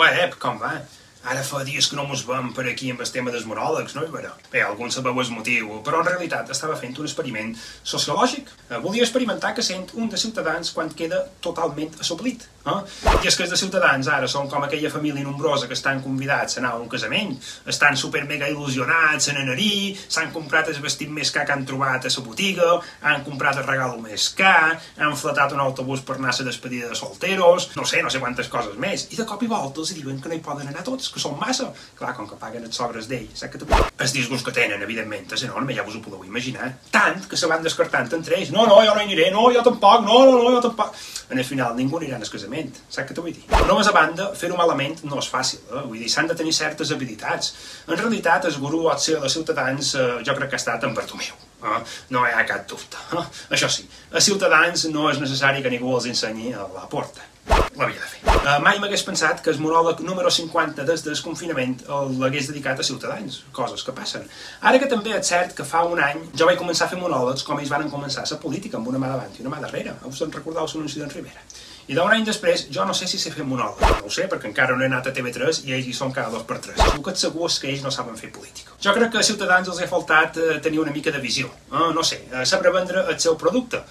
ouais, come back? Ara fa dies que no mos veiem per aquí amb el tema dels monòlegs, no vera? Bé, algun sabeu el motiu, però en realitat estava fent un experiment sociològic. Eh, volia experimentar que sent un de Ciutadans quan queda totalment assoplit. Eh? I és que els de Ciutadans ara són com aquella família nombrosa que estan convidats a anar a un casament, estan super mega il·lusionats en anar-hi, s'han comprat el vestit més car que han trobat a la botiga, han comprat el regal més car, han flatat un autobús per anar a la despedida de solteros, no sé, no sé quantes coses més, i de cop i volta els diuen que no hi poden anar tots, que són massa. Clar, com que paguen els sobres d'ell, saps que te... El disgust que tenen, evidentment, és enorme, ja vos ho podeu imaginar. Tant que se van descartant entre ells. No, no, jo no hi aniré, no, jo tampoc, no, no, no, jo tampoc. En el final ningú anirà al casament, saps què t'ho vull dir? Però més a banda, fer-ho malament no és fàcil, eh? vull dir, s'han de tenir certes habilitats. En realitat, el gurú o de Ciutadans eh, jo crec que ha estat en Bartomeu. Eh? No hi ha cap dubte. Eh? Això sí, a Ciutadans no és necessari que ningú els ensenyi a la porta l'havia de fer. Uh, mai m'hagués pensat que el monòleg número 50 des del confinament l'hagués dedicat a ciutadans, coses que passen. Ara que també és cert que fa un any jo vaig començar a fer monòlegs com ells van començar la política, amb una mà davant i una mà darrere. Us en recordeu l'anunci d'en Rivera. I d'un any després, jo no sé si sé fer monòleg. No ho sé, perquè encara no he anat a TV3 i ells hi són cada dos per tres. El que et segur és que ells no saben fer política. Jo crec que a Ciutadans els ha faltat eh, tenir una mica de visió. Eh, no sé, eh, saber vendre el seu producte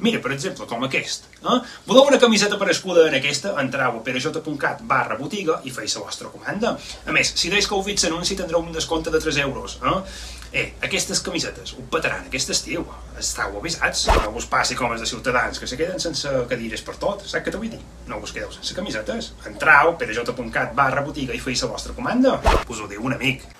Mira, per exemple, com aquest. Eh? Voleu una camiseta per escuda en aquesta? Entrau a perejota.cat barra botiga i feis la vostra comanda. A més, si deis que heu vist l'anunci tindreu un descompte de 3 euros. Eh? eh, aquestes camisetes ho petaran aquest estiu. Estau avisats. No us passi com els de Ciutadans, que se queden sense cadires per tot. Saps què t'ho vull dir? No us quedeu sense camisetes. Entrau, perejota.cat barra botiga i feis la vostra comanda. Us ho diu un amic.